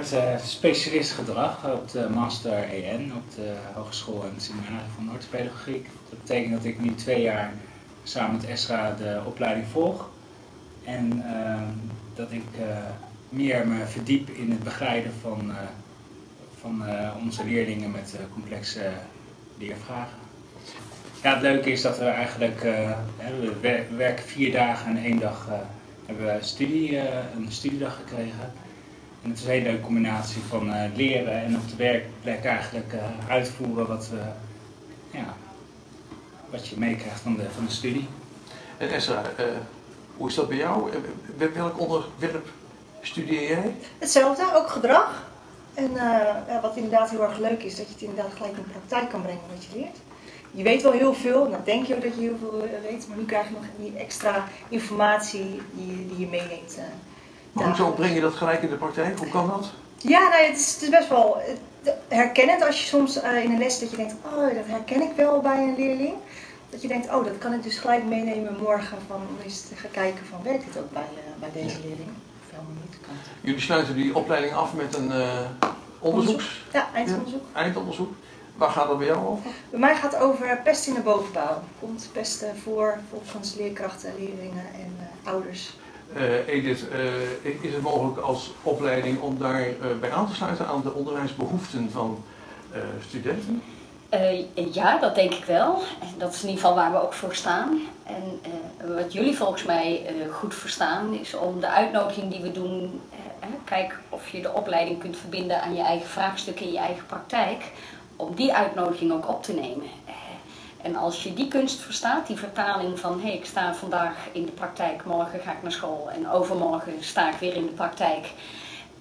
Ik uh, specialist gedrag op de Master EN op de Hogeschool en van Noordpedagogiek. Dat betekent dat ik nu twee jaar samen met Esra de opleiding volg. En uh, dat ik uh, meer me verdiep in het begeleiden van, van onze leerlingen met complexe leervragen. Ja, het leuke is dat we eigenlijk, we werken vier dagen en één dag hebben we studie, een studiedag gekregen. En het is een hele leuke combinatie van uh, leren en op de werkplek eigenlijk uh, uitvoeren wat, we, ja, wat je meekrijgt van de, van de studie. En Esra, uh, hoe is dat bij jou? Welk onderwerp studeer jij? Hetzelfde, ook gedrag. En ja, wat inderdaad heel erg leuk is, dat je het inderdaad gelijk in de praktijk kan brengen wat je leert. Je weet wel heel veel, nou denk je ook dat je heel veel weet, maar nu krijg je nog die extra informatie die, die je meeneemt maar hoezo breng je dat gelijk in de praktijk? Hoe kan dat? Ja, nou, het, is, het is best wel herkennend als je soms uh, in een les dat je denkt, oh, dat herken ik wel bij een leerling. Dat je denkt, oh, dat kan ik dus gelijk meenemen morgen van, om eens te gaan kijken van, werkt het ook bij, uh, bij deze leerling? Of helemaal niet kan. Jullie sluiten die opleiding af met een uh, onderzoeks... Ja, eindonderzoek. Ja, eindonderzoek. Waar gaat dat bij jou over? Bij mij gaat het over pest in de bovenbouw. Komt pesten voor volgens leerkrachten, leerlingen en ouders uh, Edith, uh, is het mogelijk als opleiding om daar uh, bij aan te sluiten aan de onderwijsbehoeften van studenten? ja, dat denk ik wel. Dat is in ieder geval waar we ook voor staan. En wat jullie volgens mij goed verstaan is om de uitnodiging die we doen, kijk of je de opleiding kunt verbinden aan je eigen vraagstukken in je eigen praktijk, om die uitnodiging ook op te nemen. En als je die kunst verstaat, die vertaling van hé, hey, ik sta vandaag in de praktijk, morgen ga ik naar school en overmorgen sta ik weer in de praktijk.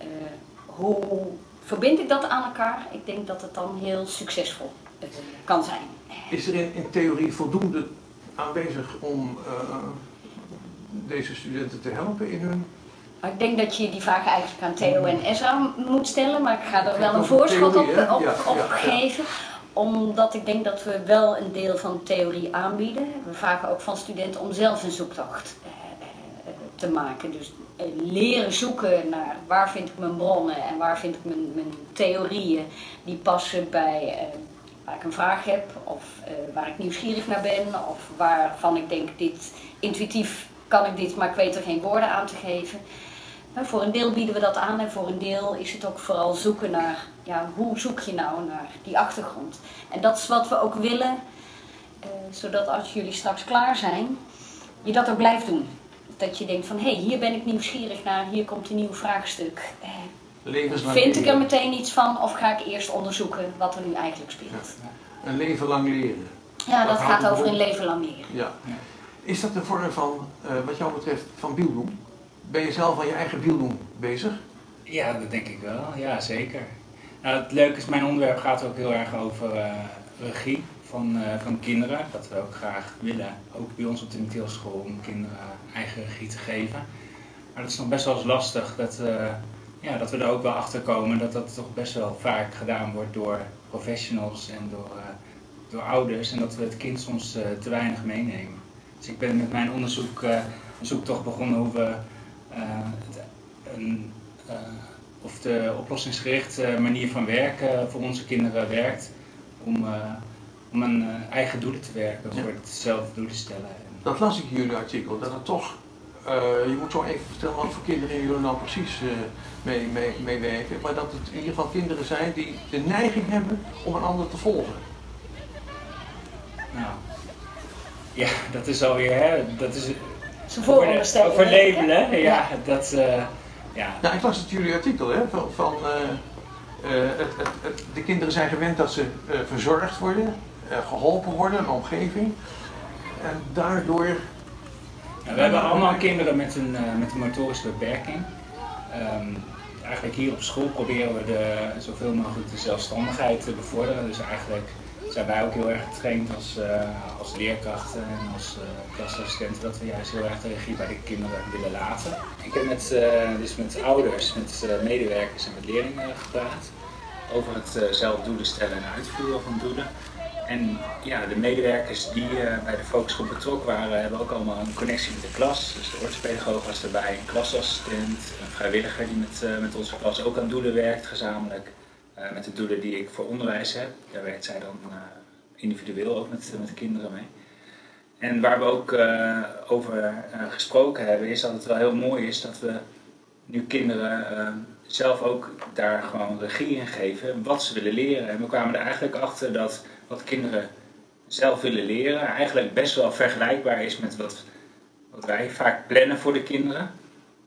Uh, hoe verbind ik dat aan elkaar? Ik denk dat het dan heel succesvol uh, kan zijn. Is er in, in, theorie voldoende aanwezig om uh, deze studenten te helpen in hun ik denk dat je die vraag eigenlijk aan Theo en Ezra moet stellen, maar ik ga er wel een voorschot op, op, op ja, geven omdat ik denk dat we wel een deel van theorie aanbieden. We vragen ook van studenten om zelf een zoektocht eh, eh, te maken. Dus eh, leren zoeken naar waar vind ik mijn bronnen en waar vind ik mijn, mijn theorieën die passen bij waar ik een vraag heb of waar ik nieuwsgierig naar ben of waarvan ik denk dit intuïtief kan ik dit, maar ik weet er geen woorden aan te geven. Voor een deel bieden we dat aan en voor een deel is het ook vooral zoeken naar, ja, hoe zoek je nou naar die achtergrond. En dat is wat we ook willen, eh, zodat als jullie straks klaar zijn, je dat ook blijft doen. Dat je denkt van, hé, hey, hier ben ik nieuwsgierig naar, hier komt een nieuw vraagstuk. Eh, vind ik er meteen iets van of ga ik eerst onderzoeken wat er nu eigenlijk speelt? Een leven lang leren. Ja, dat, gaat over een leven lang leren. Ja. Is dat een vorm van, uh, wat jou betreft, van bieldoen? Ben je zelf aan je eigen wieldoen bezig? Ja, dat denk ik wel. Ja, zeker. Nou, het leuke is, mijn onderwerp gaat ook heel erg over uh, regie van, uh, van kinderen. Dat we ook graag willen, ook bij ons op de Mitielschool, om kinderen eigen regie te geven. Maar dat is nog best wel eens lastig dat, uh, ja, dat we er ook wel achter komen dat dat toch best wel vaak gedaan wordt door professionals en door, door ouders. En dat we het kind soms te weinig meenemen. Dus ik ben met mijn onderzoek, zoektocht begonnen hoe we uh, een, uh, of de oplossingsgerichte manier van werken voor onze kinderen werkt. Om, uh, om aan eigen doelen te werken, voor hetzelfde doelen stellen. Dat las ik in jullie artikel, dat het toch, je moet zo even vertellen wat voor kinderen jullie nou precies mee, mee, mee werken, maar dat het in ieder geval kinderen zijn die de neiging hebben om een ander te volgen. Nou, ja, dat is alweer, hè, dat is zijn vooronderstelling. Over labelen, ja. ja. Dat, uh, ja. Nou, ik las het jullie artikel, hè, van, van uh, uh, het, het, het, de kinderen zijn gewend dat ze verzorgd worden, geholpen worden, een omgeving. En daardoor... Ja, we hebben allemaal kinderen met een, met een motorische beperking. Um, eigenlijk hier op school proberen we de, zoveel mogelijk de zelfstandigheid te bevorderen. Dus eigenlijk zijn wij ook heel erg getraind als, uh, als leerkrachten en als uh, klasassistenten dat we juist heel erg de regie bij de kinderen willen laten. Ik heb met, uh, dus met ouders, met medewerkers en met leerlingen gepraat over het zelf doelen stellen en uitvoeren van doelen. En ja, de medewerkers die bij de focusgroep betrokken waren, hebben ook allemaal een connectie met de klas. Dus de orthopedagoog was erbij, een klasassistent, een vrijwilliger die met, met onze klas ook aan doelen werkt gezamenlijk. Uh, met de doelen die ik voor onderwijs heb, daar werkt zij dan individueel ook met, met de kinderen mee. En waar we ook over gesproken hebben, is dat het wel heel mooi is dat we nu kinderen zelf ook daar gewoon regie in geven wat ze willen leren. En we kwamen er eigenlijk achter dat wat kinderen zelf willen leren eigenlijk best wel vergelijkbaar is met wat, wat wij vaak plannen voor de kinderen.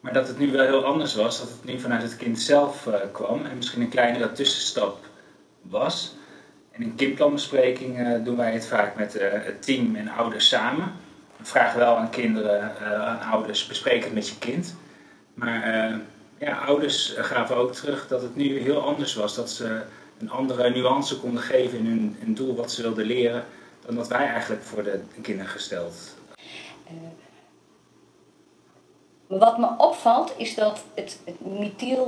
Maar dat het nu wel heel anders was, dat het nu vanuit het kind zelf uh, kwam en misschien een kleinere tussenstap was. En in kindplanbesprekingen uh, doen wij het vaak met uh, het team en ouders samen. We vragen wel aan kinderen, aan ouders, bespreek het met je kind. Maar ja, ouders gaven ook terug dat het nu heel anders was. Dat ze een andere nuance konden geven in hun, hun doel wat ze wilden leren. Dan dat wij eigenlijk voor de kinderen gesteld. Wat me opvalt is dat het, het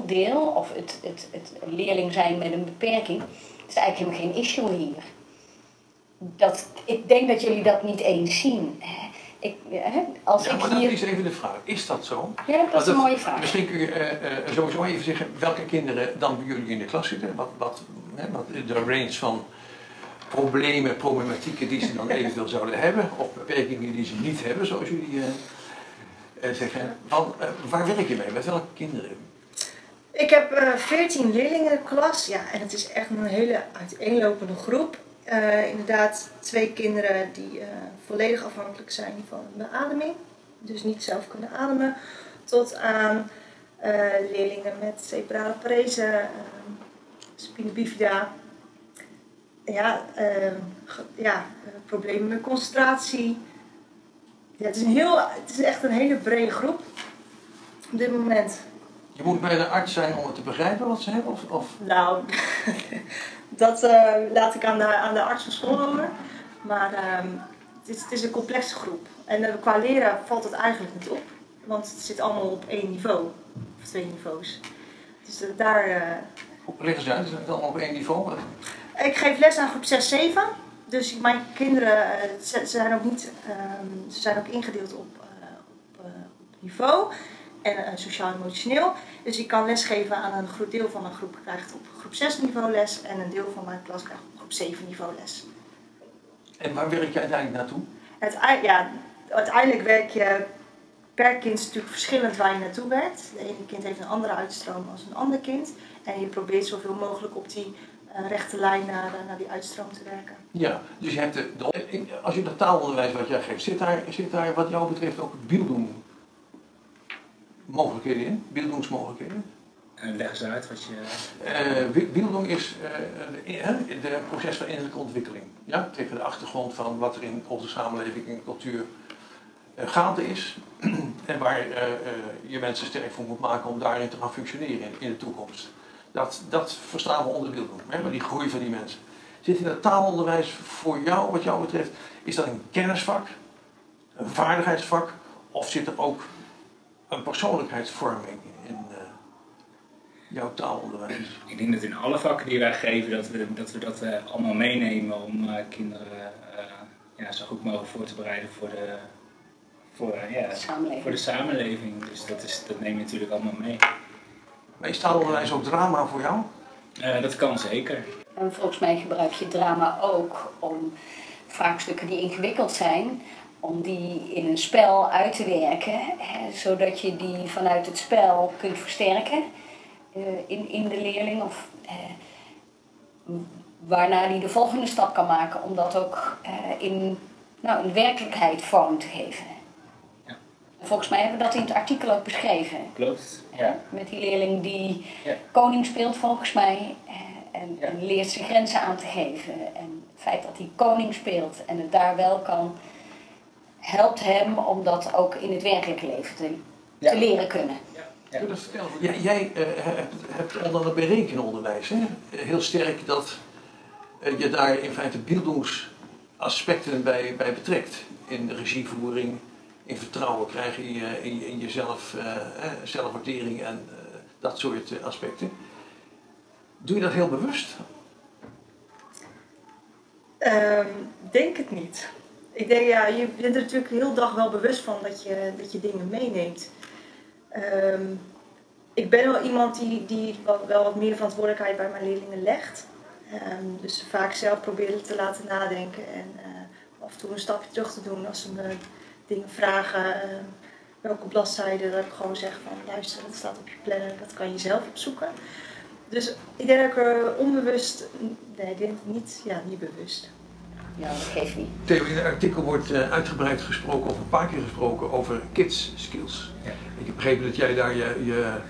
deel of het, het, het leerling zijn met een beperking, is eigenlijk helemaal geen issue hier. Dat, ik denk dat jullie dat niet eens zien. Ik, als ja, ik maar hier... dat is even de vraag. Is dat zo? Ja, dat is een mooie vraag. Misschien kun je uh, sowieso even zeggen welke kinderen dan bij jullie in de klas zitten. Wat, wat, hè, wat de range van problemen, problematieken die ze dan eventueel zouden hebben. Of beperkingen die ze niet hebben, zoals jullie uh, zeggen. Van, waar werk je mee? Met welke kinderen? Ik heb veertien leerlingen in de klas. Ja, en het is echt een hele uiteenlopende groep. Inderdaad twee kinderen die volledig afhankelijk zijn van beademing, dus niet zelf kunnen ademen, tot aan leerlingen met cerebrale parese, spina bifida, ja, ja problemen met concentratie. Ja, het, is een heel, het is echt een hele brede groep op dit moment. Je moet bij de arts zijn om het te begrijpen wat ze hebben? Of, of? Nou, dat uh, laat ik aan de, aan de arts van school over. Maar uh, het, is, het, is, een complexe groep. En uh, qua leren valt het eigenlijk niet op. Want het zit allemaal op één niveau. Of twee niveaus. Dus uh, daar... Leg eens uit, is het allemaal op één niveau? Ik geef les aan groep 6, 7. Dus mijn kinderen ze, ze zijn ook niet... Ehm, ze zijn ook ingedeeld op, op, op niveau en uh, sociaal-emotioneel. Dus ik kan lesgeven aan een groot deel van mijn groep krijgt op groep 6 niveau les en een deel van mijn klas krijgt op groep 7 niveau les. En waar werk je uiteindelijk naartoe? Het, ja, uiteindelijk werk je per kind natuurlijk verschillend waar je naartoe werkt. De ene kind heeft een andere uitstroom als een ander kind. En je probeert zoveel mogelijk op die rechte lijn naar, uh, naar die uitstroom te werken. Ja, dus je hebt de, de, als je dat taalonderwijs wat jij geeft, zit daar, zit daar wat jou betreft ook beelddoen mogelijkheden in, beeldingsmogelijkheden. En leg eens uit wat je. Uh, is uh, de proces van innerlijke ontwikkeling. Ja? Tegen de achtergrond van wat er in onze samenleving en cultuur uh, gaande is. en waar je mensen sterk voor moet maken om daarin te gaan functioneren in, in de toekomst. Dat, dat verstaan we onder beelding, hè? die groei van die mensen. Zit in het taalonderwijs voor jou, wat jou betreft, is dat een kennisvak, een vaardigheidsvak, of zit er ook een persoonlijkheidsvorming in uh, jouw taalonderwijs? Ik denk dat in alle vakken die wij geven, dat we dat, we dat we allemaal meenemen om uh, kinderen uh, ja, zo goed mogelijk voor te bereiden voor de, voor, ja, de voor de samenleving. Dus dat, is, dat neem je natuurlijk allemaal mee. Is taalonderwijs ook drama voor jou? dat kan zeker. En volgens mij gebruik je drama ook om vraagstukken die ingewikkeld zijn, om die in een spel uit te werken, hè, zodat je die vanuit het spel kunt versterken uh, in, in de leerling. Of, uh, waarna die de volgende stap kan maken om dat ook uh, in, nou, in werkelijkheid vorm te geven. Volgens mij hebben we dat in het artikel ook beschreven. Klopt. Ja. Met die leerling die ja. koning speelt volgens mij en, en leert zijn grenzen aan te geven. En het feit dat hij koning speelt en het daar wel kan helpt hem om dat ook in het werkelijke leven te, ja. te leren kunnen. Ja. Ja. jij uh, hebt, hebt onder andere bij rekenonderwijs hè? heel sterk dat uh, je daar in feite beeldingsaspecten bij, bij betrekt. In de regievoering, in vertrouwen krijgen in, je, in, in jezelf, uh, zelfwaardering en dat soort aspecten. Doe je dat heel bewust? Ehm, denk het niet. Ik denk, ja, je bent er natuurlijk heel dag wel bewust van dat je, dat je dingen meeneemt. Ehm, ik ben wel iemand die, die wel, wat meer verantwoordelijkheid bij mijn leerlingen legt. Ehm, dus vaak zelf proberen te laten nadenken en uh, af en toe een stapje terug te doen als ze me dingen vragen. Uh, welke bladzijde, dat ik gewoon zeg van luister, dat staat op je planner, dat kan je zelf opzoeken. Dus ik denk dat ik er onbewust, nee, ik denk niet, ja, niet bewust. Ja, dat geeft niet. Theo, in het artikel wordt uh, uitgebreid gesproken, of een paar keer gesproken, over kids skills. Ja. Ik heb begrepen dat jij daar je, je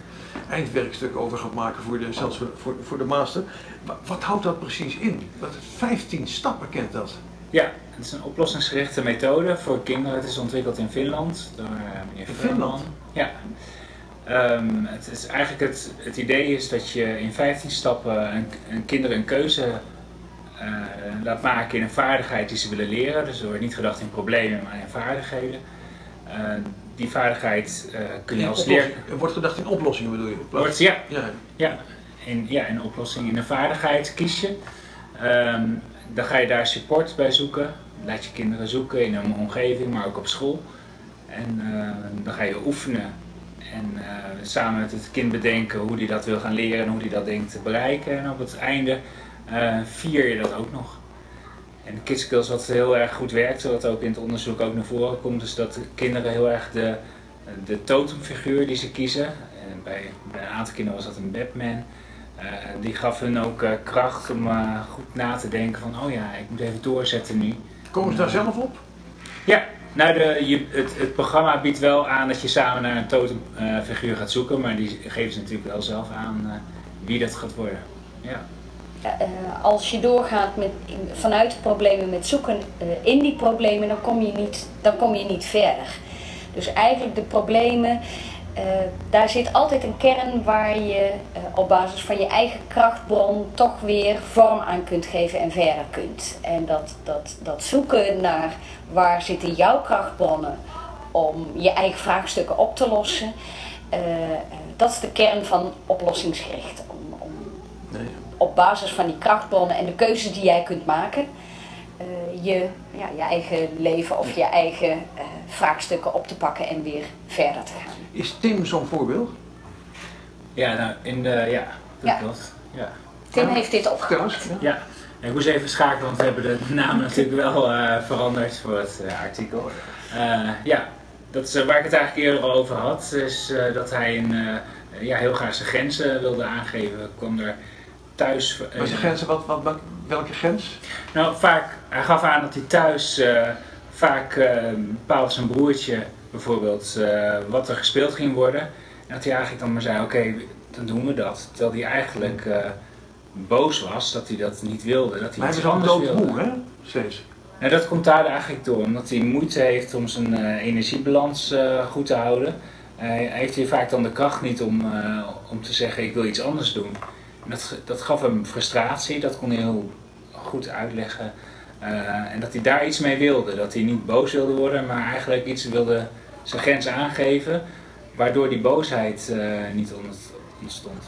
eindwerkstuk over gaat maken, voor de, zelfs voor, voor de master. Wat, wat houdt dat precies in? Wat, 15 stappen kent dat. Ja, het is een oplossingsgerichte methode voor kinderen. Het is ontwikkeld in Finland door uh, meneer In Finland? Ja. Um, het, is eigenlijk het, het idee is dat je in 15 stappen een, een kinderen een keuze uh, laat maken in een vaardigheid die ze willen leren. Dus er wordt niet gedacht in problemen, maar in vaardigheden. Uh, die vaardigheid uh, kun je als leer... Er wordt gedacht in oplossingen bedoel je? Wordt, ja, ja. Ja, in, ja, in oplossing. In een vaardigheid kies je. Um, dan ga je daar support bij zoeken. Laat je kinderen zoeken in een omgeving, maar ook op school. En dan ga je oefenen en uh, samen met het kind bedenken hoe hij dat wil gaan leren en hoe hij dat denkt te bereiken. En op het einde uh, vier je dat ook nog. En Kids wat heel erg goed werkt, wat ook in het onderzoek ook naar voren komt, is dat de kinderen heel erg de, de totemfiguur die ze kiezen, en bij, bij een aantal kinderen was dat een Batman, die gaf hun ook kracht om goed na te denken van, oh ja, ik moet even doorzetten nu. Komen ze daar zelf op? Ja, nou, de, je, het, het, programma biedt wel aan dat je samen naar een totemfiguur uh, gaat zoeken, maar die geven ze natuurlijk wel zelf aan uh, wie dat gaat worden. Ja. Uh, als je doorgaat met, in, vanuit de problemen met zoeken in die problemen, dan kom, je niet, dan kom je niet verder. Dus eigenlijk de problemen, daar zit altijd een kern waar je op basis van je eigen krachtbron toch weer vorm aan kunt geven en verder kunt. En dat, dat, dat zoeken naar waar zitten jouw krachtbronnen om je eigen vraagstukken op te lossen. Uh, dat is de kern van oplossingsgericht. Om, om nee. Op basis van die krachtbronnen en de keuzes die jij kunt maken, je, ja, je eigen leven of je eigen uh, vraagstukken op te pakken en weer verder te gaan. Is Tim zo'n voorbeeld? Ja, nou, in de, ja, dat ja. klopt. Ja. Tim heeft dit opgepakt. Ja. Ik moest even schakelen, want we hebben de naam natuurlijk wel uh, veranderd voor het uh, artikel. Uh, ja, dat is, waar ik het eigenlijk eerder al over had, is dat hij een, ja, heel graag zijn grenzen wilde aangeven. kwam er thuis... Maar zijn grenzen, wat, wat, welke grens? Nou, vaak, hij gaf aan dat hij thuis vaak bepaalde zijn broertje bijvoorbeeld wat er gespeeld ging worden. En dat hij eigenlijk dan maar zei, oké, okay, dan doen we dat. Terwijl hij eigenlijk boos was dat hij dat niet wilde. Dat hij maar hij was al doodmoe, hè? Steeds. Nou, dat komt daar eigenlijk door, omdat hij moeite heeft om zijn uh, energiebalans uh, goed te houden. Hij heeft hier vaak dan de kracht niet om, uh, om te zeggen ik wil iets anders doen. Dat, dat gaf hem frustratie, dat kon hij heel goed uitleggen. en dat hij daar iets mee wilde, dat hij niet boos wilde worden, maar eigenlijk iets wilde zijn grens aangeven, waardoor die boosheid niet ontstond.